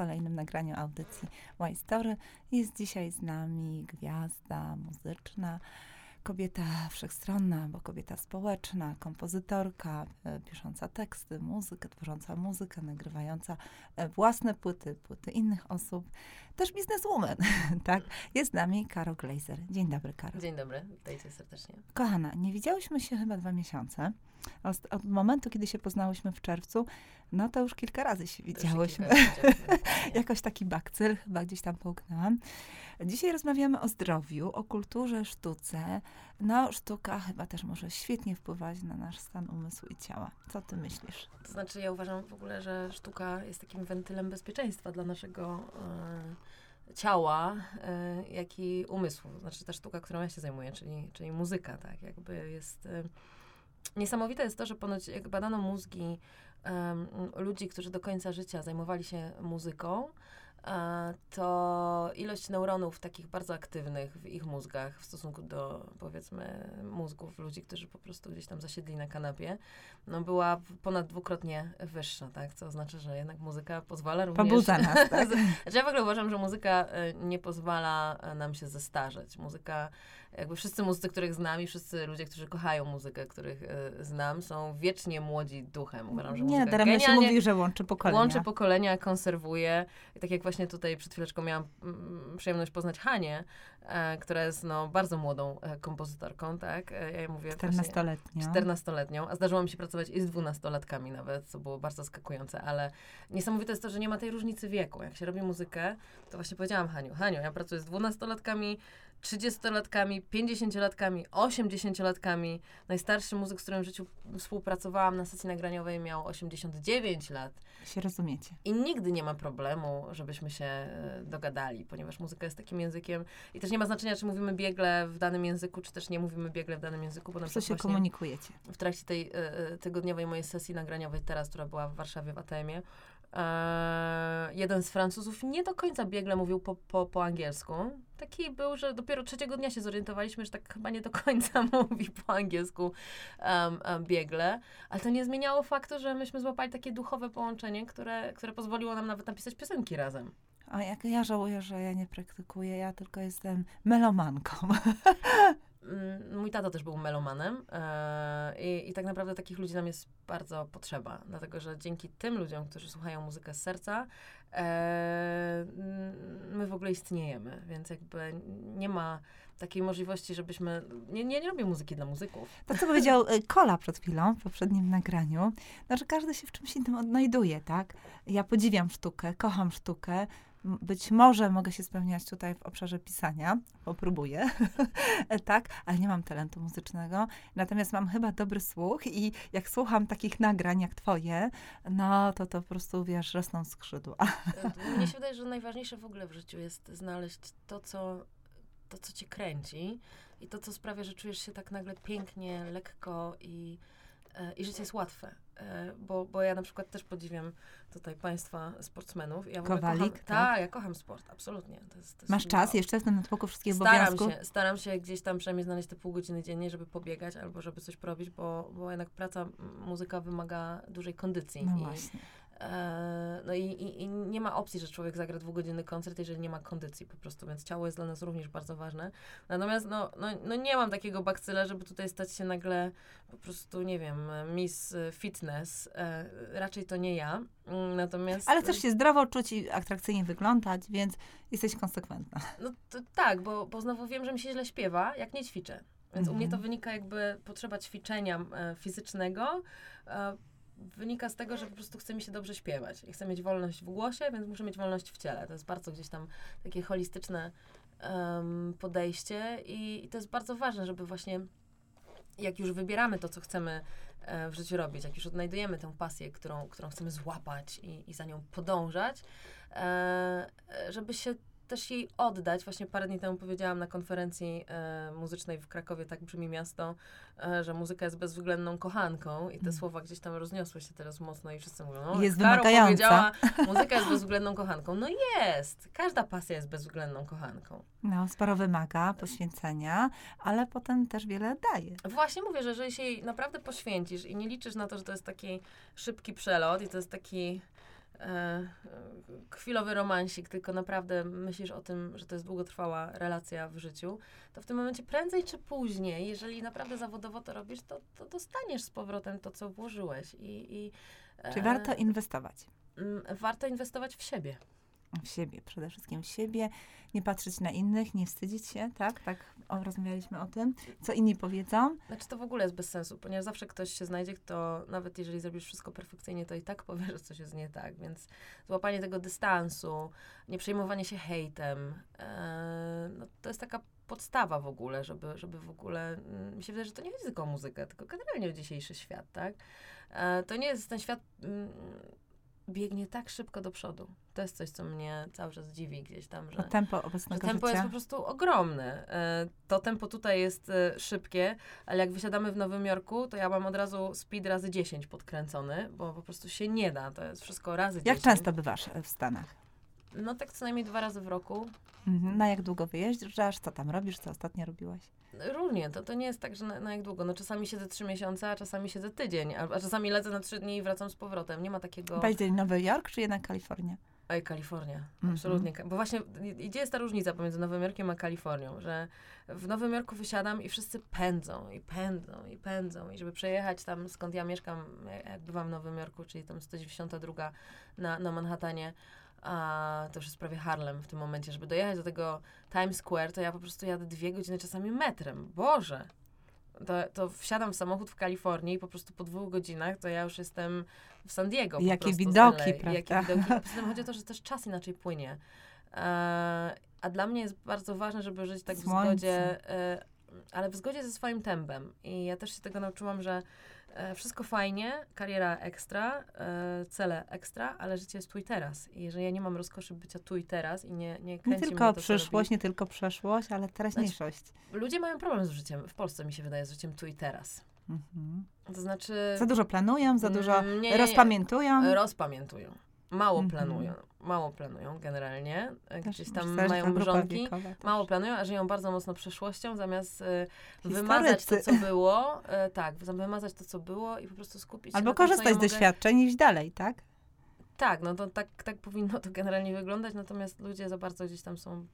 kolejnym nagraniu audycji Why Story. Jest dzisiaj z nami gwiazda muzyczna, kobieta wszechstronna, bo kobieta społeczna, kompozytorka, e, pisząca teksty, muzykę, tworząca muzykę, nagrywająca e, własne płyty, płyty innych osób, też bizneswoman, tak? Jest z nami Karo Glazer. Dzień dobry, Karo. Dzień dobry, witajcie serdecznie. Kochana, nie widziałyśmy się chyba dwa miesiące. Od, od momentu, kiedy się poznałyśmy w czerwcu, no to już kilka razy się widziałyśmy. Jakoś taki bakcyl chyba gdzieś tam połknęłam. Dzisiaj rozmawiamy o zdrowiu, o kulturze, sztuce. No, sztuka chyba też może świetnie wpływać na nasz stan umysłu i ciała. Co ty myślisz? To znaczy, ja uważam w ogóle, że sztuka jest takim wentylem bezpieczeństwa dla naszego e, ciała, e, jak i umysłu. Znaczy ta sztuka, którą ja się zajmuję, czyli, czyli muzyka, tak, jakby jest... E, niesamowite jest to, że ponoć jak badano mózgi ludzi, którzy do końca życia zajmowali się muzyką, to ilość neuronów takich bardzo aktywnych w ich mózgach w stosunku do powiedzmy mózgów ludzi, którzy po prostu gdzieś tam zasiedli na kanapie, no była ponad dwukrotnie wyższa, tak? Co oznacza, że jednak muzyka pozwala również... Pobudza nas, tak? znaczy ja w ogóle uważam, że muzyka e, nie pozwala e, nam się zestarzeć. Muzyka, jakby wszyscy muzycy, których znam i wszyscy ludzie, którzy kochają muzykę, których y, znam, są wiecznie młodzi duchem. Uważam, że nie, daremnie się mówi, że łączy pokolenia. Łączy pokolenia, konserwuje. I tak jak właśnie tutaj przed chwileczką miałam mm, przyjemność poznać Hanię, e, która jest no, bardzo młodą e, kompozytorką, tak? E, ja mówię 14-letnią. 14-letnią, a zdarzyło mi się pracować i z 12-latkami nawet, co było bardzo zaskakujące, ale niesamowite jest to, że nie ma tej różnicy wieku. Jak się robi muzykę, to właśnie powiedziałam Haniu, Haniu, ja pracuję z 12-latkami, 30-latkami, 50-latkami, 80-latkami. Najstarszy muzyk, z którym w życiu współpracowałam na sesji nagraniowej miał 89 lat. Się rozumiecie. I nigdy nie ma problemu, żebyśmy się e, dogadali, ponieważ muzyka jest takim językiem i też nie ma znaczenia, czy mówimy biegle w danym języku, czy też nie mówimy biegle w danym języku. Bo na Co się komunikujecie? W trakcie tej y, tygodniowej mojej sesji nagraniowej teraz, która była w Warszawie w ATM-ie, Eee, jeden z Francuzów nie do końca biegle mówił po, po, po angielsku. Taki był, że dopiero trzeciego dnia się zorientowaliśmy, że tak chyba nie do końca mówi po angielsku um, um, biegle. Ale to nie zmieniało faktu, że myśmy złapali takie duchowe połączenie, które, które pozwoliło nam nawet napisać piosenki razem. A jak ja żałuję, że ja nie praktykuję, ja tylko jestem melomanką. Mm, mój tato też był melomanem e, i, i, tak naprawdę takich ludzi nam jest bardzo potrzeba, dlatego że dzięki tym ludziom, którzy słuchają muzykę z serca, e, my w ogóle istniejemy, więc jakby nie ma takiej możliwości, żebyśmy... Nie, nie, nie robię muzyki dla muzyków. To, co powiedział e, Kola przed chwilą, w poprzednim nagraniu, no, że każdy się w czymś innym odnajduje, tak? Ja podziwiam sztukę, kocham sztukę, być może mogę się spełniać tutaj w obszarze pisania, popróbuję, tak, ale nie mam talentu muzycznego. Natomiast mam chyba dobry słuch i jak słucham takich nagrań jak twoje, no to to po prostu, wiesz, rosną skrzydła. Mnie się wydaje, że najważniejsze w ogóle w życiu jest znaleźć to, co, to, co cię kręci i to, co sprawia, że czujesz się tak nagle pięknie, lekko i, e, i życie jest łatwe. E, bo, bo ja na przykład też podziwiam tutaj państwa sportsmenów. Ja Kowalik, kocham, tak? Ta, ja kocham sport, absolutnie. To jest, to Masz czas jeszcze w tym natłoku wszystkich staram obowiązków? Się, staram się gdzieś tam przynajmniej znaleźć te pół godziny dziennie, żeby pobiegać albo żeby coś porobić, bo, bo jednak praca, muzyka wymaga dużej kondycji. No I, właśnie. E, no i, i, i, nie ma opcji, że człowiek zagra dwugodzinny koncert, jeżeli nie ma kondycji po prostu, więc ciało jest dla nas również bardzo ważne. Natomiast no, no, no nie mam takiego bakcyla, żeby tutaj stać się nagle po prostu, nie wiem, Miss Fitness. E, raczej to nie ja. Mm, natomiast... Ale chcesz się zdrowo czuć i atrakcyjnie wyglądać, więc jesteś konsekwentna. No to, tak, bo, bo znowu wiem, że mi się źle śpiewa, jak nie ćwiczę. Więc u mnie to mhm. wynika jakby potrzeba ćwiczenia e, fizycznego, e, wynika z tego, że po prostu chce mi się dobrze śpiewać i chcę mieć wolność w głosie, więc muszę mieć wolność w ciele. To jest bardzo gdzieś tam takie holistyczne um, podejście i, i, to jest bardzo ważne, żeby właśnie jak już wybieramy to, co chcemy e, w życiu robić, jak już odnajdujemy tę pasję, którą, którą chcemy złapać i, i za nią podążać, e, żeby się też jej oddać. Właśnie parę dni temu powiedziałam na konferencji e, muzycznej w Krakowie, tak brzmi miasto, e, że muzyka jest bezwzględną kochanką i te mm. słowa gdzieś tam rozniosły się teraz mocno i wszyscy mówią, no jest wymagająca. powiedziała, muzyka jest bezwzględną kochanką. No jest! Każda pasja jest bezwzględną kochanką. No, sporo wymaga poświęcenia, ale potem też wiele daje. Właśnie mówię, że jeżeli się jej naprawdę poświęcisz i nie liczysz na to, że to jest taki szybki przelot i to jest taki e, chwilowy romansik, tylko naprawdę myślisz o tym, że to jest długotrwała relacja w życiu, to w tym momencie prędzej czy później, jeżeli naprawdę zawodowo to robisz, to, to dostaniesz z powrotem to, co włożyłeś. I, i, Czyli warto inwestować. Mm, warto inwestować w siebie w siebie, przede wszystkim w siebie, nie patrzeć na innych, nie wstydzić się, tak? Tak o, rozmawialiśmy o tym, co inni powiedzą. Znaczy to w ogóle jest bez sensu, ponieważ zawsze ktoś się znajdzie, kto nawet jeżeli zrobisz wszystko perfekcyjnie, to i tak powie, że coś jest nie tak, więc złapanie tego dystansu, nie przejmowanie się hejtem, e, no, to jest taka podstawa w ogóle, żeby, żeby w ogóle, mm, mi się wydaje, że to nie chodzi tylko o muzykę, tylko generalnie o dzisiejszy świat, tak? E, to nie jest ten świat mm, biegnie tak szybko do przodu. To jest coś, co mnie cały czas dziwi gdzieś tam, że... To tempo obecnego tempo życia. jest po prostu ogromne. E, to tempo tutaj jest e, szybkie, ale jak wysiadamy w Nowym Jorku, to ja mam od razu speed razy 10 podkręcony, bo po prostu się nie da. To jest wszystko razy 10. Jak często bywasz w Stanach? No tak co najmniej dwa razy w roku. Mhm. Na jak długo wyjeżdżasz? Co tam robisz? Co ostatnio robiłaś? Różnie, to, to nie jest tak, że na, na jak długo. No czasami siedzę trzy miesiące, a czasami siedzę tydzień, a, a czasami lecę na trzy dni i wracam z powrotem. Nie ma takiego... Bardziej Nowy Jork, czy jednak Kalifornia? Oj, Kalifornia, mhm. absolutnie. Bo właśnie, gdzie jest ta różnica pomiędzy Nowym Jorkiem a Kalifornią, że w Nowym Jorku wysiadam i wszyscy pędzą i pędzą i pędzą i żeby przejechać tam, skąd ja mieszkam, jak bywam w Nowym Jorku, czyli tam 192 na, na Manhattanie, a to już jest prawie Harlem w tym momencie, żeby dojechać do tego Times Square, to ja po prostu jadę dwie godziny czasami metrem. Boże! To, to wsiadam w samochód w Kalifornii i po prostu po dwóch godzinach to ja już jestem w San Diego. Jakie widoki, prawda? Jakie widoki. Poza tym chodzi o to, że też czas inaczej płynie. E, a dla mnie jest bardzo ważne, żeby żyć tak Słońce. w zgodzie, e, ale w zgodzie ze swoim tempem. I ja też się tego nauczyłam, że wszystko fajnie, kariera ekstra, e, cele ekstra, ale życie jest tu i teraz. I jeżeli ja nie mam rozkoszy bycia tu i teraz i nie, nie kręci Nie tylko to, przyszłość, nie tylko przeszłość, ale teraźniejszość. Znaczy, ludzie mają problem z życiem, w Polsce mi się wydaje, z życiem tu i teraz. Mhm. To znaczy... Za dużo planują, za dużo mm, nie, nie, rozpamiętują. Rozpamiętują. Mało mhm. planują mało planują generalnie. Gdzieś tam mają mrzonki, mało planują, a żyją bardzo mocno przeszłością, zamiast y, wymazać to, co było. Y, tak, wymazać to, co było i po prostu skupić Albo się korzystać ja z doświadczeń i iść dalej, tak? Tak, no to tak, tak powinno to generalnie wyglądać, natomiast ludzie za bardzo gdzieś tam są,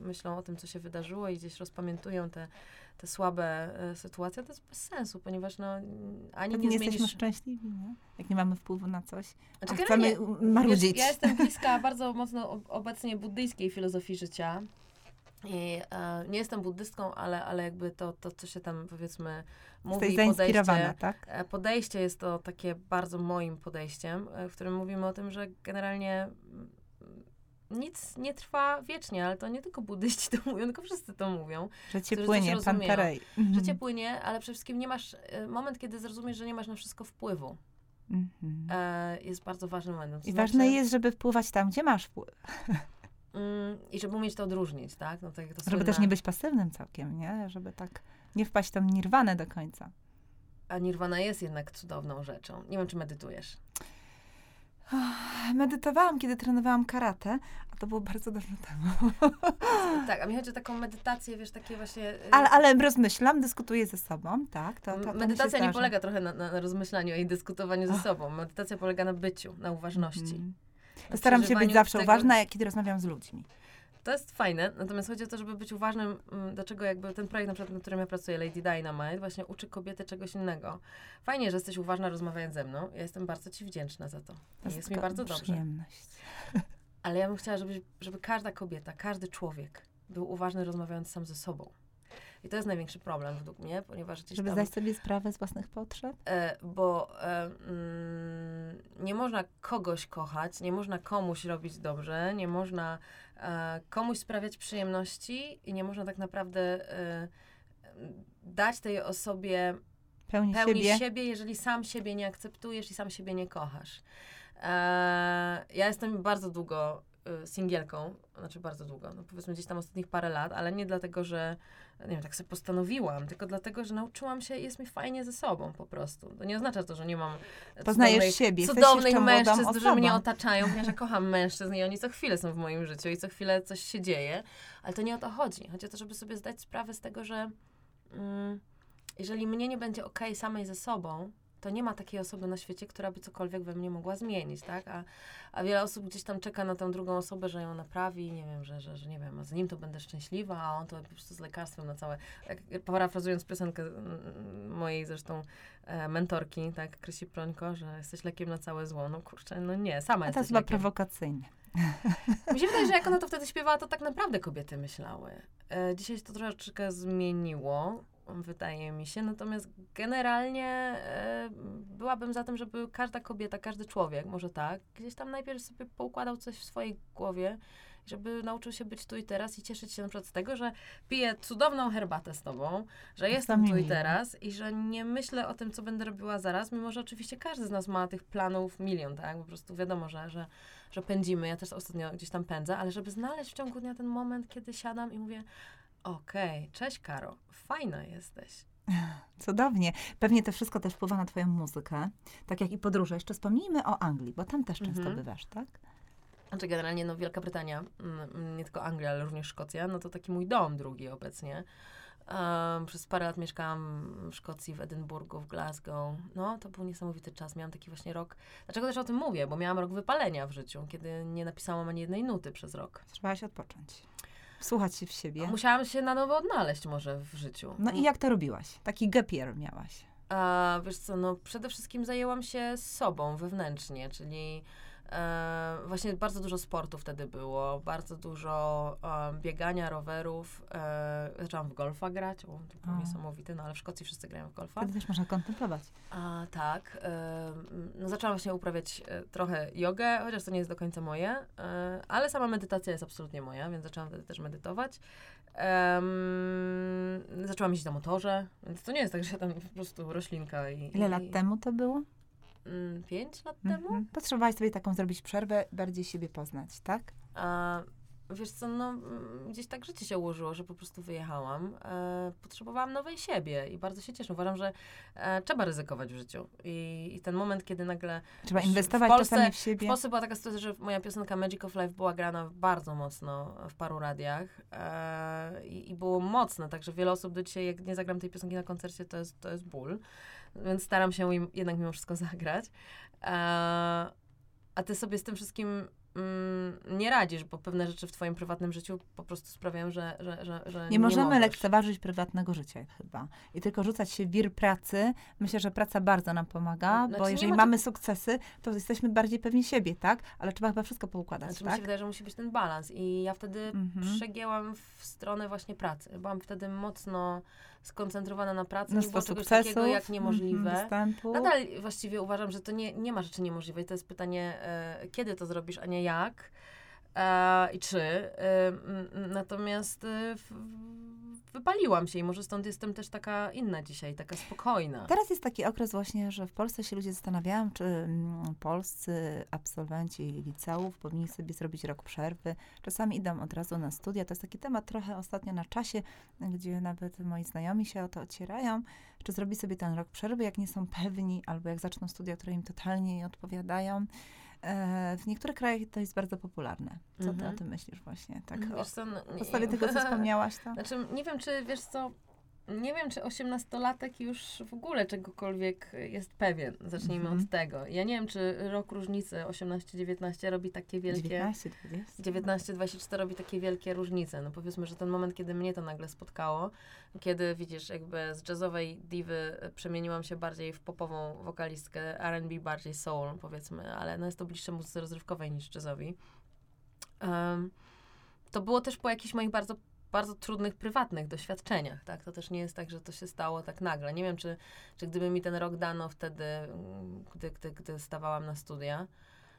myślą o tym, co się wydarzyło i gdzieś rozpamiętują te, te słabe sytuacje. To jest bez sensu, ponieważ no, ani tak nie, zmienisz... jesteśmy szczęśliwi? Jak nie mamy wpływu na coś, znaczy, a chcemy marudzić. Wiesz, ja jestem bliska bardzo mocno obecnie buddyjskiej filozofii życia. I e, nie jestem buddystką, ale, ale jakby to, to, co się tam powiedzmy mówi, podejście, tak? E, podejście jest to takie bardzo moim podejściem, e, w którym mówimy o tym, że generalnie mm, nic nie trwa wiecznie, ale to nie tylko buddyści to mówią, tylko wszyscy to mówią. Życie płynie, panterej. Mhm. Życie płynie, ale przede wszystkim nie masz, e, moment, kiedy zrozumiesz, że nie masz na wszystko wpływu. Mhm. E, jest bardzo ważny moment. I znaczy, ważne jest, żeby wpływać tam, gdzie masz wpływ. Mm, I żeby umieć to odróżnić, tak? No, tak to żeby słynne... też nie być pasywnym całkiem, nie? Żeby tak nie wpaść tam nirwanę do końca. A nirwana jest jednak cudowną rzeczą. Nie wiem, czy medytujesz. Medytowałam, kiedy trenowałam karate, a to było bardzo dawno temu. tak, a mi chodzi o taką medytację, wiesz, takie właśnie... Y, ale, ale rozmyślam, dyskutuję ze sobą, tak. To, to, to Medytacja nie polega trochę na, na, rozmyślaniu i dyskutowaniu ze sobą. Medytacja polega na byciu, na uważności. Mm. Na Staram się być zawsze tego... uważna, kiedy rozmawiam z ludźmi. To jest fajne, natomiast chodzi o to, żeby być uważnym, mm, do czego jakby ten projekt, na przykład, nad którym ja pracuję, Lady Dynamite, właśnie uczy kobiety czegoś innego. Fajnie, że jesteś uważna rozmawiając ze mną. Ja jestem bardzo ci wdzięczna za to. to jest, mi bardzo dobrze. Przyjemność. Ale ja bym chciała, żeby, żeby każda kobieta, każdy człowiek był uważny rozmawiając sam ze sobą. I to jest największy problem według mnie, ponieważ gdzieś Żeby tam, zdać sobie sprawę z własnych potrzeb? E, bo e, mm, nie można kogoś kochać, nie można komuś robić dobrze, nie można komuś sprawiać przyjemności i nie można tak naprawdę e, dać tej osobie pełni, pełni siebie. siebie, jeżeli sam siebie nie akceptujesz i sam siebie nie kochasz. E, ja jestem bardzo długo singielką, znaczy bardzo długo, no powiedzmy gdzieś tam ostatnich parę lat, ale nie dlatego, że nie wiem, tak sobie postanowiłam, tylko dlatego, że nauczyłam się, jest mi fajnie ze sobą po prostu. To nie oznacza to, że nie mam Poznajesz siebie, cudownych mężczyzn, którzy mnie otaczają, ponieważ ja kocham mężczyzn i oni co chwilę są w moim życiu i co chwilę coś się dzieje, ale to nie o to chodzi. Chodzi o to, żeby sobie zdać sprawę z tego, że mm, jeżeli mnie nie będzie okej okay samej ze sobą, to nie ma takiej osoby na świecie, która by cokolwiek we mnie mogła zmienić, tak? A, a wiele osób gdzieś tam czeka na tę drugą osobę, że ją naprawi, nie wiem, że, że, że nie wiem, a z nim to będę szczęśliwa, a on to po prostu z lekarstwem na całe, jak, parafrazując piosenkę mm, mojej zresztą e, mentorki, tak, Krysi Prońko, że jesteś lekiem na całe zło, no kurczę, no nie, sama A to jesteś jest chyba lekiem. prowokacyjne. Mi się wydaje, że jak ona to wtedy śpiewała, to tak naprawdę kobiety myślały. E, dzisiaj się to troszeczkę zmieniło, wydaje mi się. Natomiast generalnie e, byłabym za tym, żeby każda kobieta, każdy człowiek, może tak, gdzieś tam najpierw sobie poukładał coś w swojej głowie, żeby nauczył się być tu i teraz i cieszyć się na przykład z tego, że piję cudowną herbatę z tobą, że jestem tu i teraz i że nie myślę o tym, co będę robiła zaraz, mimo że oczywiście każdy z nas ma tych planów milion, tak? Po prostu wiadomo, że, że, że pędzimy. Ja też ostatnio gdzieś tam pędzę, ale żeby znaleźć w ciągu dnia ten moment, kiedy siadam i mówię, okej, cześć Karo, fajna jesteś. Cudownie. Pewnie to wszystko też wpływa na twoją muzykę. Tak jak i podróże. Jeszcze wspomnijmy o Anglii, bo tam też często Mhm. bywasz, tak? Znaczy generalnie no Wielka Brytania, mm, nie tylko Anglia, ale również Szkocja, no to taki mój dom drugi obecnie. Um, przez parę lat mieszkałam w Szkocji, w Edynburgu, w Glasgow. No, to był niesamowity czas. Miałam taki właśnie rok. Dlaczego też o tym mówię? Bo miałam rok wypalenia w życiu, kiedy nie napisałam ani jednej nuty przez rok. Trzeba odpocząć. Wsłuchać się w siebie. Musiałam się na nowo odnaleźć może w życiu. No i jak to robiłaś? Taki gap year miałaś. A, wiesz co, no przede wszystkim zajęłam się sobą wewnętrznie, czyli e, właśnie bardzo dużo sportu wtedy było, bardzo dużo biegania, rowerów. E, zaczęłam w golfa grać, o, to było niesamowite, no ale w Szkocji wszyscy grają w golfa. Wtedy też można kontemplować. A, tak. E, no, zaczęłam właśnie uprawiać e, trochę jogę, chociaż to nie jest do końca moje, e, ale sama medytacja jest absolutnie moja, więc zaczęłam wtedy też medytować. Zaczęłam jeździć na motorze, więc to nie jest tak, że tam po prostu roślinka i... Ile i, lat temu to było? Mm, pięć lat temu? Mhm. Potrzebowałaś sobie taką zrobić przerwę, bardziej siebie poznać, tak? A, wiesz co, no mm, gdzieś tak życie się ułożyło, że po prostu wyjechałam. E, potrzebowałam nowej siebie i bardzo się cieszę. Uważam, że e, trzeba ryzykować w życiu. I, I ten moment, kiedy nagle Trzeba W inwestować Polsce- czasami w W siebie. Polsce była taka sytuacja, że moja piosenka Magic of Life była grana bardzo mocno w paru radiach e, i, i było mocne, także wiele osób do dzisiaj, jak nie zagram tej piosenki na koncercie, to jest, to jest ból. Więc staram się im jednak mimo wszystko zagrać. E, a ty sobie z tym wszystkim mm, nie radzisz, bo pewne rzeczy w twoim prywatnym życiu po prostu sprawiają, że, że, że, że Nie możemy możesz. lekceważyć prywatnego życia chyba. I tylko rzucać się wir pracy. Myślę, że praca bardzo nam pomaga, Znaczy, bo nie jeżeli ma mamy sukcesy, to jesteśmy bardziej pewni siebie, tak? Ale trzeba chyba wszystko poukładać, Znaczy, mi tak? się wydaje, że musi być ten balans. I ja wtedy Mhm. przegięłam w stronę właśnie pracy. Byłam wtedy mocno skoncentrowana na pracy. nie Mnóstwo było czegoś takiego jak niemożliwe. mhm. Nadal właściwie uważam, że to nie, nie ma rzeczy niemożliwej. To jest pytanie, e, kiedy to zrobisz, a nie jak i czy. E, natomiast e, wypaliłam się i może stąd jestem też taka inna dzisiaj, taka spokojna. Teraz jest taki okres właśnie, że w Polsce się ludzie zastanawiają, czy polscy absolwenci liceów powinni sobie zrobić rok przerwy. Czasami idą od razu na studia. To jest taki temat trochę ostatnio na czasie, gdzie nawet moi znajomi się o to ocierają, czy zrobić sobie ten rok przerwy, jak nie są pewni, albo jak zaczną studia, które im totalnie nie odpowiadają. E, w niektórych krajach to jest bardzo popularne. Co ty Mhm. o tym myślisz właśnie? Tak, o, Wiesz co, no, podstawie tego, co wspomniałaś, to... Znaczy, nie wiem, czy wiesz co, nie wiem, czy osiemnastolatek już w ogóle czegokolwiek jest pewien. Zacznijmy Mhm. od tego. Ja nie wiem, czy rok różnicy 18-19 robi takie wielkie... 19, 20. 19-24 robi takie wielkie różnice. No powiedzmy, że ten moment, kiedy mnie to nagle spotkało, kiedy widzisz, jakby z jazzowej diwy e, przemieniłam się bardziej w popową wokalistkę, R&B bardziej soul, powiedzmy, ale no jest to bliższe muzyce rozrywkowej niż jazzowi. Em, to było też po jakichś moich bardzo bardzo trudnych, prywatnych doświadczeniach, tak? To też nie jest tak, że to się stało tak nagle. Nie wiem, czy, czy gdyby mi ten rok dano wtedy, mm, gdy, gdy, gdy stawałam na studia,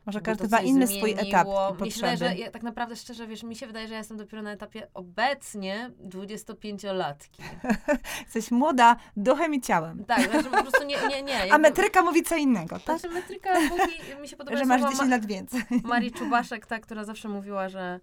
Może każdy ma inny swój etap zmieniło. się wydaje, potrzeby. że ja, tak naprawdę szczerze, wiesz, mi się wydaje, że ja jestem dopiero na etapie obecnie 25-latki. Jesteś młoda duchem i ciałem. Tak, znaczy po prostu nie, nie, nie. A metryka mówi co innego, tak? Znaczy metryka mówi, mi się podoba Że masz słowa 10 Ma- lat więcej. Marii Czubaszek, ta, która zawsze mówiła, że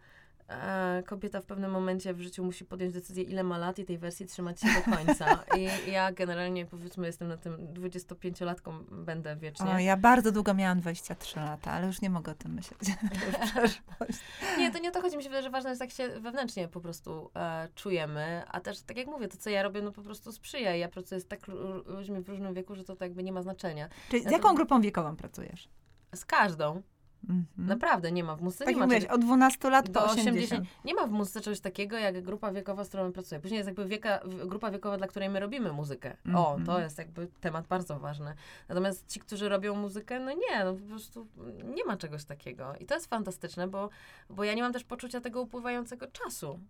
kobieta w pewnym momencie w życiu musi podjąć decyzję, ile ma lat i tej wersji trzymać się do końca. I ja generalnie, powiedzmy, jestem na tym 25-latką, będę wiecznie. O, ja bardzo długo miałam 23 lata, ale już nie mogę o tym myśleć. nie, to nie o to chodzi. Mi się wydaje, że ważne jest, jak się wewnętrznie po prostu e, czujemy. A też, tak jak mówię, to, co ja robię, no po prostu sprzyja. Ja pracuję z tak ludźmi w różnym wieku, że to, to jakby nie ma znaczenia. Czyli z jaką grupą wiekową pracujesz? Z każdą. Mm -hmm. Naprawdę nie ma w muzyce. Tak nie jak mówiłeś, od 12 lat do 80. 80. Nie ma w muzyce czegoś takiego jak grupa wiekowa, z którą pracuję. Później jest jakby wieka, grupa wiekowa, dla której my robimy muzykę. Mm -hmm. O, to jest jakby temat bardzo ważny. Natomiast ci, którzy robią muzykę, no nie, no po prostu nie ma czegoś takiego. I to jest fantastyczne, bo, bo ja nie mam też poczucia tego upływającego czasu.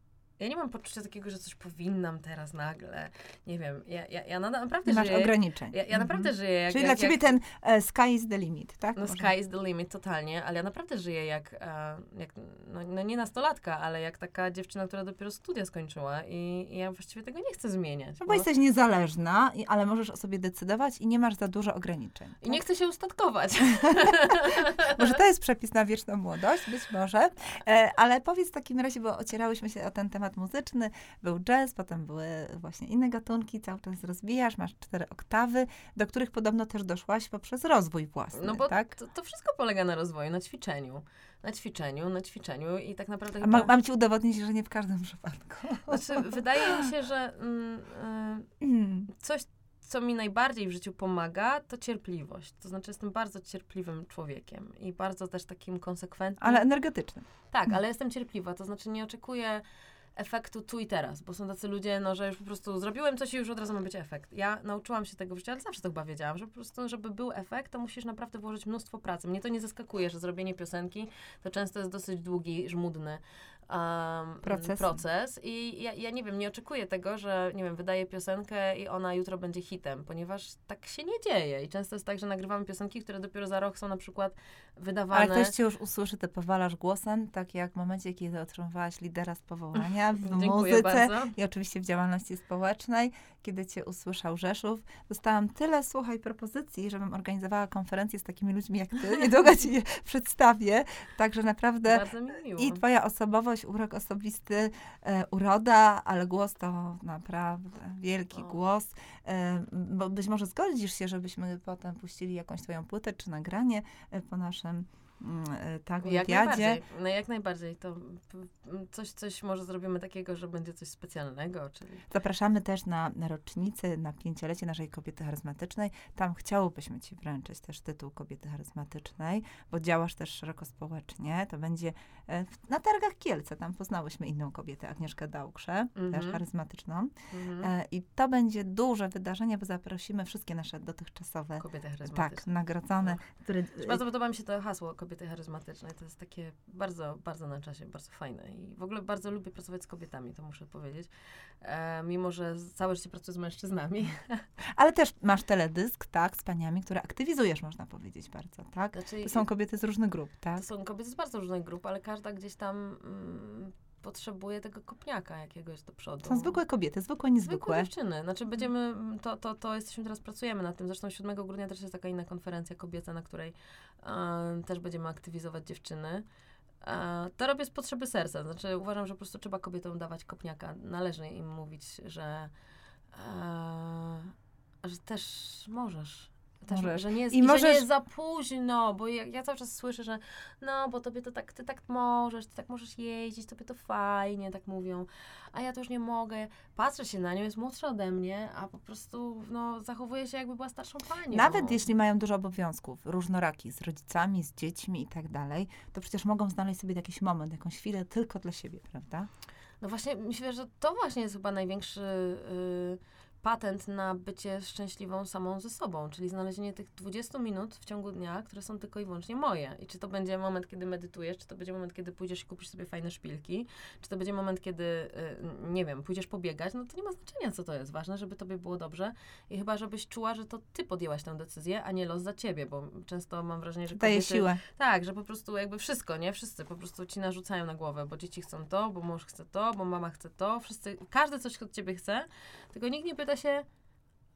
Ja nie mam poczucia takiego, że coś powinnam teraz nagle. Nie wiem, ja, ja, ja naprawdę nie masz żyję. ograniczeń. Ja, ja naprawdę mhm. żyję jak... Czyli jak, dla ciebie jak, ten e, sky is the limit, tak? No sky is the limit, totalnie, ale ja naprawdę żyję jak, e, jak no, no nie nastolatka, ale jak taka dziewczyna, która dopiero studia skończyła i, i ja właściwie tego nie chcę zmieniać. No bo, bo jesteś niezależna, i, ale możesz o sobie decydować i nie masz za dużo ograniczeń. I nie chcę się ustatkować. może to jest przepis na wieczną młodość, być może. E, ale powiedz w takim razie, bo ocierałyśmy się o ten temat muzyczny, był jazz, potem były właśnie inne gatunki, cały czas rozwijasz, masz cztery oktawy, do których podobno też doszłaś poprzez rozwój własny, No bo tak? to, to wszystko polega na rozwoju, na ćwiczeniu. Na ćwiczeniu, na ćwiczeniu i tak naprawdę... A ma, mam ci udowodnić, że nie w każdym przypadku. Znaczy, wydaje mi się, że mm, y, coś, co mi najbardziej w życiu pomaga, to cierpliwość. To znaczy, jestem bardzo cierpliwym człowiekiem i bardzo też takim konsekwentnym. Ale energetycznym. Tak, ale jestem cierpliwa. To znaczy, nie oczekuję efektu tu i teraz, bo są tacy ludzie, no, że już po prostu zrobiłem coś i już od razu ma być efekt. Ja nauczyłam się tego w życiu, ale zawsze to chyba wiedziałam, że po prostu, żeby był efekt, to musisz naprawdę włożyć mnóstwo pracy. Mnie to nie zaskakuje, że zrobienie piosenki to często jest dosyć długi, żmudny um, proces. proces. I ja, ja nie wiem, nie oczekuję tego, że nie wiem, wydaję piosenkę i ona jutro będzie hitem, ponieważ tak się nie dzieje. I często jest tak, że nagrywamy piosenki, które dopiero za rok są na przykład wydawane. Ale ktoś cię już usłyszy, ty powalasz głosem, tak jak w momencie, kiedy otrzymywałaś lidera z powołania w muzyce bardzo. i oczywiście w działalności społecznej, kiedy cię usłyszał Rzeszów. Dostałam tyle, słuchaj, propozycji, żebym organizowała konferencję z takimi ludźmi jak ty. Niedługo ci je przedstawię. Także naprawdę Bardzo mi miło. i twoja osobowość, urok osobisty, e, uroda, ale głos to naprawdę wielki O. głos. E, bo być może zgodzisz się, żebyśmy potem puścili jakąś twoją płytę czy nagranie e, po naszym tak, Jak wywiadzie. najbardziej. No jak najbardziej. To coś, coś może zrobimy takiego, że będzie coś specjalnego, czyli Zapraszamy też na, na rocznicę, na pięciolecie naszej kobiety charyzmatycznej. Tam chciałobyśmy Ci wręczyć też tytuł kobiety charyzmatycznej, bo działasz też szeroko społecznie. To będzie e, w- na targach Kielce. Tam poznałyśmy inną kobietę, Agnieszkę Dałkrze, też Mhm. charyzmatyczną. mhm. E, I to będzie duże wydarzenie, bo zaprosimy wszystkie nasze dotychczasowe, kobiety tak, charyzmatyczne. nagrodzone, które... Bardzo podoba mi się to hasło kobiety charyzmatycznej. To jest takie bardzo, bardzo na czasie, bardzo fajne. I w ogóle bardzo lubię pracować z kobietami, to muszę powiedzieć. E, mimo, że całe życie pracuję z mężczyznami. Ale też masz teledysk, tak, z paniami, które aktywizujesz, można powiedzieć bardzo, tak? Znaczy, To są kobiety z różnych grup, tak? to są kobiety z bardzo różnych grup, ale każda gdzieś tam mm, potrzebuje tego kopniaka jakiegoś do przodu. Są zwykłe kobiety, zwykłe, Zwykłe niezwykłe. dziewczyny. Znaczy będziemy, mm, to, to, to jesteśmy teraz, pracujemy nad tym. Zresztą 7 grudnia też jest taka inna konferencja kobieca, na której e, też będziemy aktywizować dziewczyny. E, to robię z potrzeby serca. Znaczy uważam, że po prostu trzeba kobietom dawać kopniaka. Należy im mówić, że, e, że też możesz. Też, Możesz. Że nie jest, I i że nie możesz- jest za późno, bo ja, ja cały czas słyszę, że no, bo tobie to tak, ty tak możesz, ty tak możesz jeździć, tobie to fajnie, tak mówią, a ja to już nie mogę. Patrzę się na nią, jest młodsza ode mnie, a po prostu, no, zachowuje się jakby była starszą panią. Nawet jeśli mają dużo obowiązków, różnoraki, z rodzicami, z dziećmi i tak dalej, to przecież mogą znaleźć sobie jakiś moment, jakąś chwilę tylko dla siebie, prawda? No właśnie, myślę, że to właśnie jest chyba największy y, patent na bycie szczęśliwą samą ze sobą, czyli znalezienie tych 20 minut w ciągu dnia, które są tylko i wyłącznie moje. I czy to będzie moment, kiedy medytujesz, czy to będzie moment, kiedy pójdziesz i kupisz sobie fajne szpilki, czy to będzie moment, kiedy, y, nie wiem, pójdziesz pobiegać, no to nie ma znaczenia, co to jest. Ważne, żeby tobie było dobrze i chyba, żebyś czuła, że to ty podjęłaś tę decyzję, a nie los za ciebie, bo często mam wrażenie, że Daje kobiety... siłę. Tak, że po prostu jakby wszystko, nie? Wszyscy po prostu ci narzucają na głowę, bo dzieci chcą to, bo mąż chce to, bo mama chce to, wszyscy, każdy coś od ciebie chce, tylko nikt nie pyta się,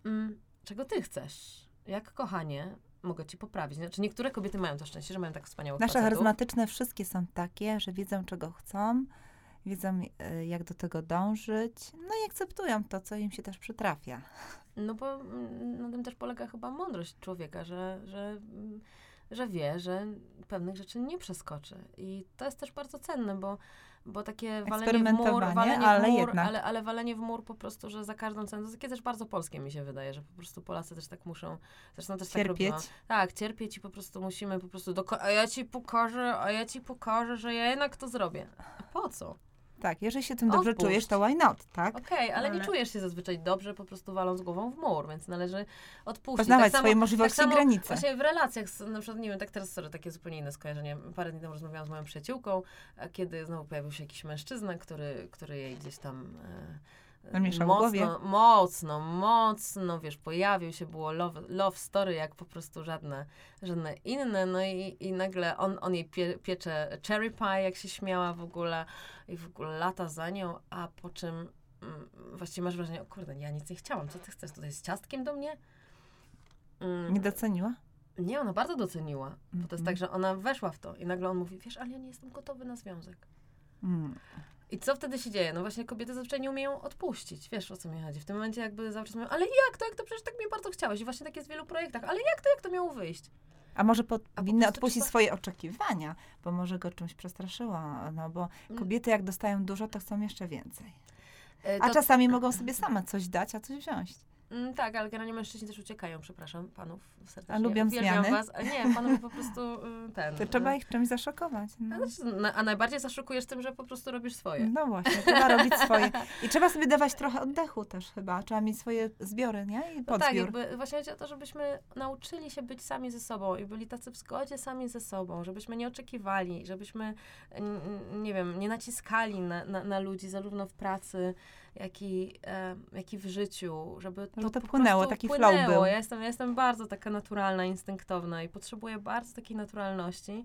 mm, czego ty chcesz? Jak kochanie mogę ci poprawić? Znaczy niektóre kobiety mają to szczęście, że mają tak wspaniałych Nasze facetów. charyzmatyczne wszystkie są takie, że wiedzą, czego chcą wiedzą e, jak do tego dążyć, no i akceptują to, co im się też przytrafia. No bo mm, na tym też polega chyba mądrość człowieka, że, że, mm, że wie, że pewnych rzeczy nie przeskoczy. I to jest też bardzo cenne, bo, bo takie walenie w mur, walenie ale w mur, jednak. ale, ale walenie w mur po prostu, że za każdą cenę, to jest takie też bardzo polskie mi się wydaje, że po prostu Polacy też tak muszą, zresztą też Cierpieć. tak robią. Tak, cierpieć i po prostu musimy po prostu, doko- a ja ci pokażę, a ja ci pokażę, że ja jednak to zrobię. A po co? Tak, jeżeli się tym dobrze Odpuść. czujesz, to why not, tak? Okej, ale, nie Ale- czujesz się zazwyczaj dobrze, po prostu waląc głową w mur, więc należy odpuścić. Poznawać tak samo, swoje możliwości tak i samo granice. Właśnie w relacjach, z, na przykład, nie wiem, tak teraz sorry, takie zupełnie inne skojarzenie. Parę dni temu rozmawiałam z moją przyjaciółką, a kiedy znowu pojawił się jakiś mężczyzna, który, który jej gdzieś tam... E, Mocno, głowie. mocno, mocno, wiesz, pojawił się, było love, love story, jak po prostu żadne, żadne inne, no i, i nagle on, on jej pie, piecze cherry pie, jak się śmiała w ogóle i w ogóle lata za nią, a po czym mm, właściwie masz wrażenie, o kurde, ja nic nie chciałam, co ty chcesz tutaj z ciastkiem do mnie? Mm, Nie doceniła? nie, ona bardzo doceniła, bo to jest Mhm. tak, że ona weszła w to i nagle on mówi, wiesz, ale ja nie jestem gotowy na związek. Mm. I co wtedy się dzieje? No właśnie kobiety zazwyczaj nie umieją odpuścić. Wiesz, o co mi chodzi. W tym momencie jakby zawsze mówią, ale jak to, jak to, przecież tak mnie bardzo chciałeś. I właśnie tak jest w wielu projektach. Ale jak to, jak to miało wyjść? A może po powinny odpuścić trzeba- swoje oczekiwania, bo może go czymś przestraszyła, no bo Mm. kobiety jak dostają dużo, to chcą jeszcze więcej. E, A to- czasami mogą sobie same coś dać, a coś wziąć. Mm, tak, ale generalnie mężczyźni też uciekają, przepraszam, panów serdecznie. A lubią Uwielbiam zmiany? was. A nie, panów po prostu y, ten... To trzeba y, ich czymś zaszokować. No. a znaczy, na- A najbardziej zaszokujesz tym, że po prostu robisz swoje. No właśnie, trzeba robić swoje. I trzeba sobie dawać trochę oddechu też chyba. Trzeba mieć swoje zbiory, nie? I No tak, jakby właśnie chodzi o to, żebyśmy nauczyli się być sami ze sobą i byli tacy w zgodzie sami ze sobą, żebyśmy nie oczekiwali, żebyśmy, nie wiem, nie naciskali na, na, na ludzi zarówno w pracy, jak i, e, jak i w życiu, żeby to, Żeby to płynęło, taki flow płynęło. był. Ja jestem, ja jestem bardzo taka naturalna, instynktowna i potrzebuję bardzo takiej naturalności.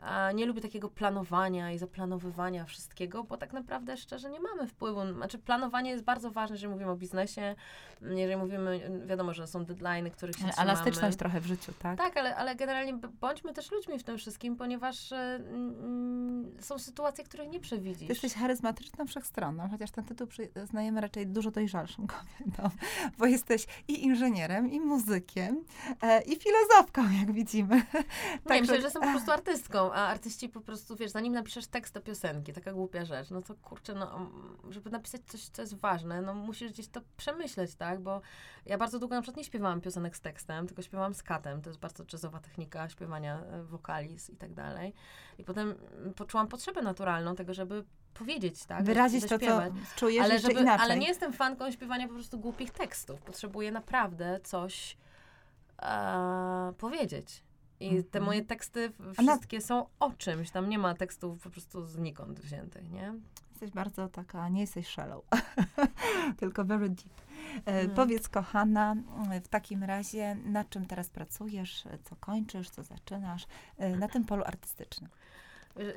A nie lubię takiego planowania i zaplanowywania wszystkiego, bo tak naprawdę szczerze nie mamy wpływu. Znaczy planowanie jest bardzo ważne, jeżeli mówimy o biznesie, jeżeli mówimy, wiadomo, że są deadlines, których się trzymamy. Elastyczność trochę w życiu, tak? Tak, ale, ale generalnie bądźmy też ludźmi w tym wszystkim, ponieważ e, mm, są sytuacje, których nie przewidzisz. Ty jesteś charyzmatyczną wszechstronną, chociaż ten tytuł przyznajemy raczej dużo dojrzalszym kobietom, bo jesteś i inżynierem, i muzykiem, e, i filozofką, jak widzimy. Nie, Także- myślę, że jestem po prostu artystką, a artyści po prostu, wiesz, zanim napiszesz tekst do piosenki, taka głupia rzecz, no to kurczę, no, mm, żeby napisać coś, co jest ważne, no musisz gdzieś to przemyśleć, tak, bo ja bardzo długo na przykład nie śpiewałam piosenek z tekstem, tylko śpiewałam z katem, to jest bardzo jazzowa technika śpiewania e, wokaliz i tak dalej. I potem mm, poczułam potrzebę naturalną tego, żeby powiedzieć, tak, Wyrazić to, co czujesz ale, żeby, inaczej. ale nie jestem fanką śpiewania po prostu głupich tekstów. Potrzebuję naprawdę coś e, powiedzieć. I te Mhm. moje teksty na- wszystkie są o czymś. Tam nie ma tekstów po prostu znikąd wziętych, nie? Jesteś bardzo taka, nie jesteś shallow, tylko very deep. E, Mhm. Powiedz, kochana, w takim razie, nad czym teraz pracujesz, e, co kończysz, co zaczynasz e, na tym polu artystycznym?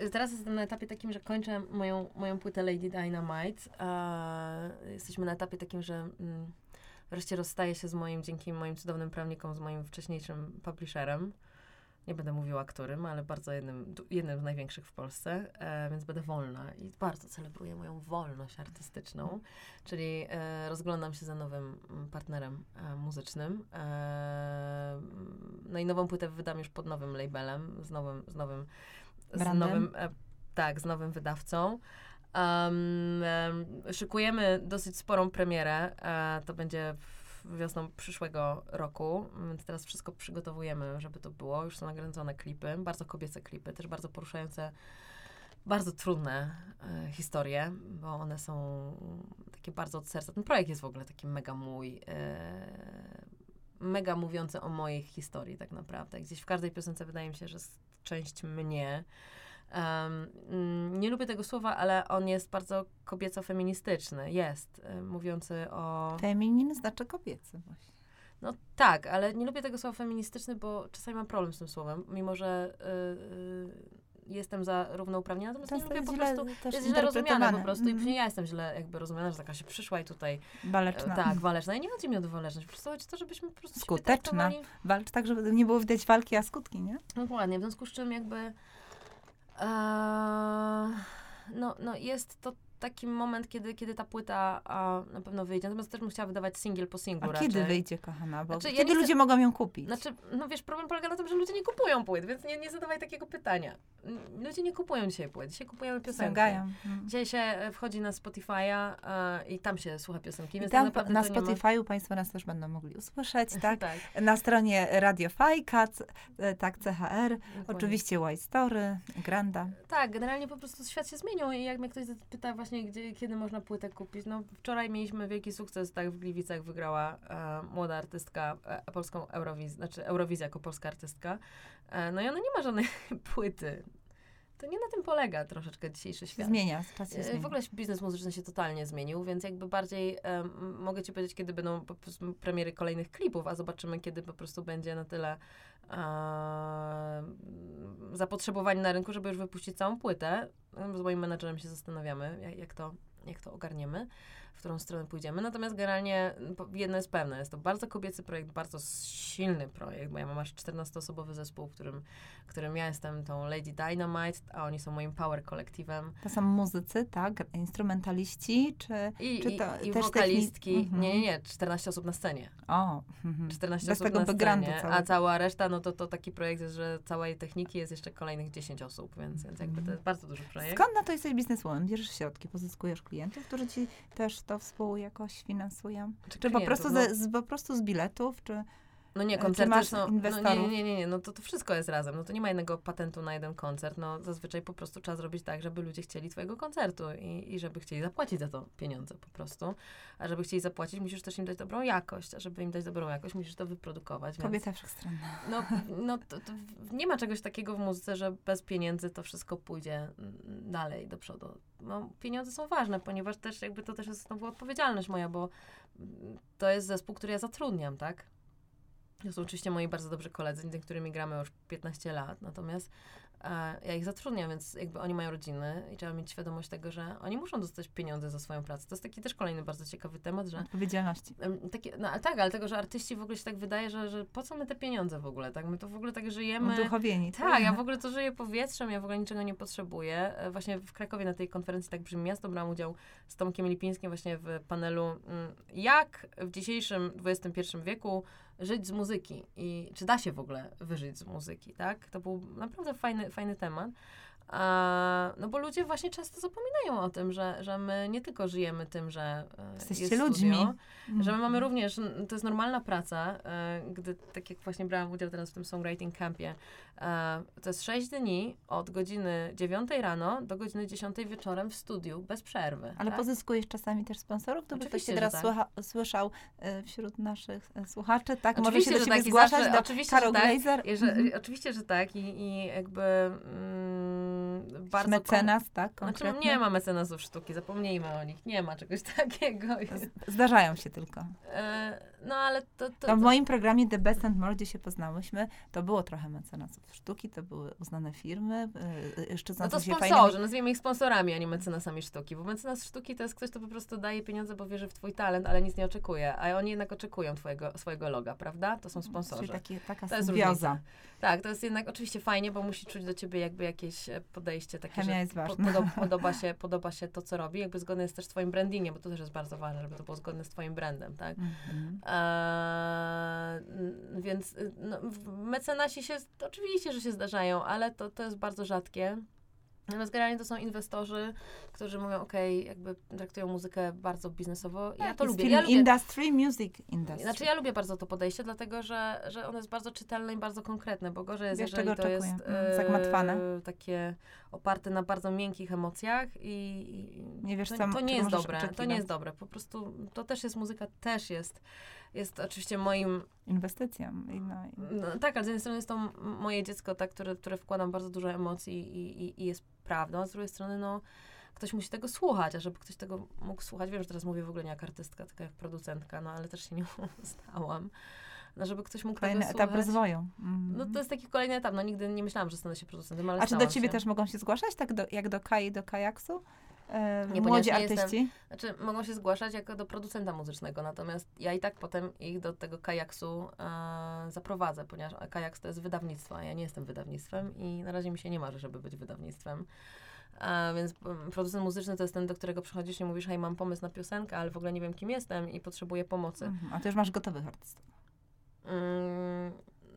Y, Teraz jestem na etapie takim, że kończę moją, moją płytę Lady Dynamite. E, jesteśmy na etapie takim, że mm, wreszcie rozstaję się z moim, dzięki moim cudownym prawnikom, z moim wcześniejszym publisherem. Nie będę mówiła którym, ale bardzo jednym, jednym z największych w Polsce, e, więc będę wolna i bardzo celebruję moją wolność artystyczną, czyli e, rozglądam się za nowym mm, partnerem e, muzycznym. E, no i nową płytę wydam już pod nowym labelem, z nowym, z nowym, z nowym e, tak, z nowym wydawcą. Um, em, szykujemy dosyć sporą premierę. E, to będzie w- wiosną przyszłego roku, więc teraz wszystko przygotowujemy, żeby to było. Już są nakręcone klipy, bardzo kobiece klipy, też bardzo poruszające, bardzo trudne e, historie, bo one są takie bardzo od serca. Ten projekt jest w ogóle taki mega mój. E, mega mówiący o mojej historii tak naprawdę. Gdzieś w każdej piosence wydaje mi się, że jest część mnie. Mm, nie lubię tego słowa, ale on jest bardzo kobieco-feministyczny. Jest, e, mówiący o... Feminin znaczy kobiecy właśnie. No tak, ale nie lubię tego słowa feministyczny, bo czasami mam problem z tym słowem, mimo że y, y, jestem za równouprawnienia, natomiast nie Często lubię jest po źle prostu... Jest źle rozumiane po prostu i Mhm. później ja jestem źle jakby rozumiana, że taka się przyszła i tutaj... e, Waleczna. Tak, waleczna. I nie chodzi mi o waleczność, po prostu chodzi o to, żebyśmy po prostu Skuteczna. Walcz tak, żeby nie było widać walki, a skutki, nie? Dokładnie, w związku z czym jakby e, no no, no jest to taki moment, kiedy, kiedy ta płyta a, na pewno wyjdzie. Natomiast też bym chciała wydawać singiel po singlu A raczej. kiedy wyjdzie, kochana? Bo Znaczy, ja kiedy chcę- ludzie mogą ją kupić? Znaczy, no wiesz, problem polega na tym, że ludzie nie kupują płyt, więc nie, nie zadawaj takiego pytania. Ludzie nie kupują dzisiaj płyt, dzisiaj kupują piosenki. Ściągają. Mm. Dzisiaj się e, wchodzi na Spotify'a e, i tam się słucha piosenki, I tam na to nie ma- Spotify'u Państwo nas też będą mogli usłyszeć, tak? tak. Na stronie Radio Fajka, e, tak, CHR, dokładnie. oczywiście White Story, Granda. Tak, generalnie po prostu świat się zmienił i jak mnie ktoś pyta właśnie, gdzie, kiedy można płytę kupić, no wczoraj mieliśmy wielki sukces, tak w Gliwicach wygrała e, młoda artystka e, polską Eurowizję, znaczy Eurowizja jako polska artystka, e, no i ona nie ma żadnej płyty. To nie na tym polega troszeczkę dzisiejszy świat. Zmienia, czas się E, zmienia. W ogóle biznes muzyczny się totalnie zmienił, więc jakby bardziej em, mogę ci powiedzieć, kiedy będą premiery kolejnych klipów, a zobaczymy, kiedy po prostu będzie na tyle e, zapotrzebowanie na rynku, żeby już wypuścić całą płytę. Z moim menadżerem się zastanawiamy, jak, jak to jak to ogarniemy, którą stronę pójdziemy. Natomiast generalnie m, po- jedno jest pewne, jest to bardzo kobiecy projekt, bardzo silny projekt, bo ja mam aż 14-osobowy zespół, w którym, w którym ja jestem tą Lady Dynamite, a oni są moim power kolektywem. To są muzycy, tak? Instrumentaliści, czy... I, Czy i, to i też wokalistki. techni- Mhm. Nie, nie, nie, 14 osób na scenie. O, mhm. 14 Bez osób tego na scenie, a cała reszta, no to, to taki projekt jest, że całej techniki jest jeszcze kolejnych 10 osób, więc, więc jakby to jest bardzo duży projekt. Skąd na to jesteś bizneswoman? Bierzesz środki, pozyskujesz klientów, którzy ci też to współ jakoś finansują? Czy po klientów? prostu, No- z, po prostu z biletów, czy... No nie, Czy koncerty są... No inwestorów? nie, nie, nie, nie, no to, to wszystko jest razem. No to nie ma jednego patentu na jeden koncert. No zazwyczaj po prostu trzeba zrobić tak, żeby ludzie chcieli twojego koncertu i, i żeby chcieli zapłacić za to pieniądze po prostu. A żeby chcieli zapłacić, musisz też im dać dobrą jakość. A żeby im dać dobrą jakość, musisz to wyprodukować. Więc... Kobieta wszechstronna. No, no to, to nie ma czegoś takiego w muzyce, że bez pieniędzy to wszystko pójdzie dalej do przodu. No, pieniądze są ważne, ponieważ też jakby to też jest znowu odpowiedzialność moja, bo mm, to jest zespół, który ja zatrudniam, tak? To są oczywiście moi bardzo dobrzy koledzy, z którymi gramy już 15 lat, natomiast ja ich zatrudniam, więc jakby oni mają rodziny i trzeba mieć świadomość tego, że oni muszą dostać pieniądze za swoją pracę. To jest taki też kolejny bardzo ciekawy temat, że Odpowiedzialności. Takie, no ale tak, ale tego, że artyści w ogóle się tak wydaje, że, że po co my te pieniądze w ogóle, tak? My to w ogóle tak żyjemy. Uduchowieni. Tak, ja w ogóle to żyję powietrzem, ja w ogóle niczego nie potrzebuję. E, Właśnie w Krakowie na tej konferencji Tak Brzmi Miasto brałam udział z Tomkiem Lipińskim właśnie w panelu mm, jak w dzisiejszym XXI wieku żyć z muzyki i czy da się w ogóle wyżyć z muzyki, tak? To był naprawdę fajny, fajny temat. A, no bo ludzie właśnie często zapominają o tym, że, że my nie tylko żyjemy tym, że e, Jesteście jest ludźmi. Studio, że my mamy Mhm. również, to jest normalna praca, e, gdy, tak jak właśnie brałam udział teraz w tym songwriting campie, e, to jest 6 dni od godziny 9 rano do godziny 10 wieczorem w studiu, bez przerwy. Ale tak? pozyskujesz czasami też sponsorów? To by ktoś się teraz tak. słucha, słyszał wśród naszych słuchaczy, tak? Może Oczywiście, się do tak zgłaszać, zawsze- do oczywiście, Karol że tak. Glazer? I że, Mhm. Oczywiście, że tak i, i jakby mm, bardzo... kom- Mecenas, tak? Znaczy, Konkretnie? nie ma mecenasów sztuki, zapomnijmy o nich, nie ma czegoś takiego. Zdarzają się tylko. E, no ale to... to, To w moim programie The Best and More, gdzie się poznałyśmy, to było trochę mecenasów sztuki, to były uznane firmy, y, szczycące No to sponsorzy, fajnymi... nazwijmy ich sponsorami, a nie mecenasami sztuki, bo mecenas sztuki to jest ktoś, kto po prostu daje pieniądze, bo wierzy w twój talent, ale nic nie oczekuje, a oni jednak oczekują twojego, swojego loga, prawda? To są sponsorzy. Czyli takie, taka To symbioza. Tak, to jest jednak oczywiście fajnie, bo musi czuć do ciebie jakby jakieś e, podejście takie, Chemia że jest ważna. podoba, podoba, się, podoba się to, co robi, jakby zgodne jest też z twoim brandingiem, bo to też jest bardzo ważne, żeby to było zgodne z twoim brandem, tak? Mhm. Eee, więc y, no, mecenasi się, oczywiście, że się zdarzają, ale to, to jest bardzo rzadkie. Natomiast generalnie to są inwestorzy, którzy mówią, okej, jakby traktują muzykę bardzo biznesowo. ja Tak, to jest lubię. Film Ja lubię industry, music industry. znaczy ja lubię bardzo to podejście, dlatego że, że ono jest bardzo czytelne i bardzo konkretne, bo gorzej jest, Wiesz, jeżeli to jest oczekuję. Mm, zagmatwane. takie oparte na bardzo miękkich emocjach i, i Nie wiesz, to, co- to nie jest dobre. To nie oczekiwać. jest dobre. Po prostu to też jest muzyka, też jest, jest oczywiście moim, Inwestycją. I no, i... no, tak, ale z jednej strony jest to moje dziecko, tak, które, które wkładam bardzo dużo emocji i, i, i jest prawdą, a z drugiej strony no ktoś musi tego słuchać, a żeby ktoś tego mógł słuchać, wiem, że teraz mówię w ogóle nie jak artystka, tylko jak producentka, no ale też się nie stałam. No, żeby ktoś mógł Kolejny tego etap słuchać. rozwoju. Mhm. No to jest taki kolejny etap. No nigdy nie myślałam, że stanę się producentem, ale A czy do ciebie się. też mogą się zgłaszać, tak do, jak do Kai do Kajaksu? E, Nie, młodzi nie jestem- artyści? Znaczy, mogą się zgłaszać jako do producenta muzycznego, natomiast ja i tak potem ich do tego kajaksu e, zaprowadzę, ponieważ kajaks to jest wydawnictwo, a ja nie jestem wydawnictwem i na razie mi się nie marzy, żeby być wydawnictwem. A, więc mm, producent muzyczny to jest ten, do którego przychodzisz i mówisz, hej, mam pomysł na piosenkę, ale w ogóle nie wiem, kim jestem i potrzebuję pomocy. Mhm. A ty już masz gotowych artystów. Mm,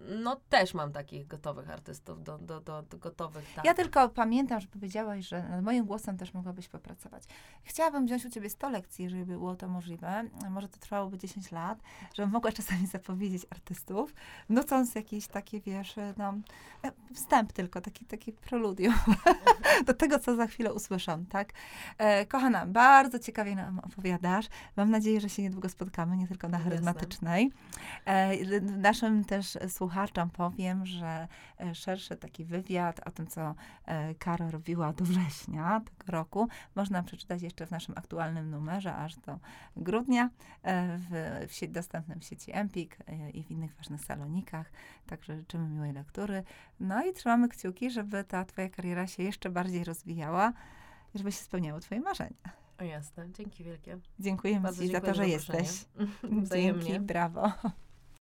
no też mam takich gotowych artystów, do, do, do, do gotowych, tak. Ja tylko pamiętam, że powiedziałaś, że nad moim głosem też mogłabyś popracować. Chciałabym wziąć u ciebie 100 lekcji, jeżeli by było to możliwe. Może to trwałoby 10 lat, żebym mogła czasami zapowiedzieć artystów, nucąc jakieś takie, wiesz, no, e, wstęp tylko, taki, taki preludium do tego, co za chwilę usłyszą, tak? E, kochana, bardzo ciekawie nam opowiadasz. Mam nadzieję, że się niedługo spotkamy, nie tylko na charyzmatycznej. E, naszym też słuchaczom powiem, że e, szerszy taki wywiad o tym, co e, Karo robiła do września tego roku, można przeczytać jeszcze w naszym aktualnym numerze, aż do grudnia, e, w, w sieci, dostępnym w sieci Empik i w innych ważnych salonikach. Także życzymy miłej lektury. No i trzymamy kciuki, żeby ta twoja kariera się jeszcze bardziej rozwijała i żeby się spełniały twoje marzenia. O jasne, dzięki wielkie. Dziękujemy Bardzo ci za to, że za jesteś. Wzajemnie. Dzięki, brawo.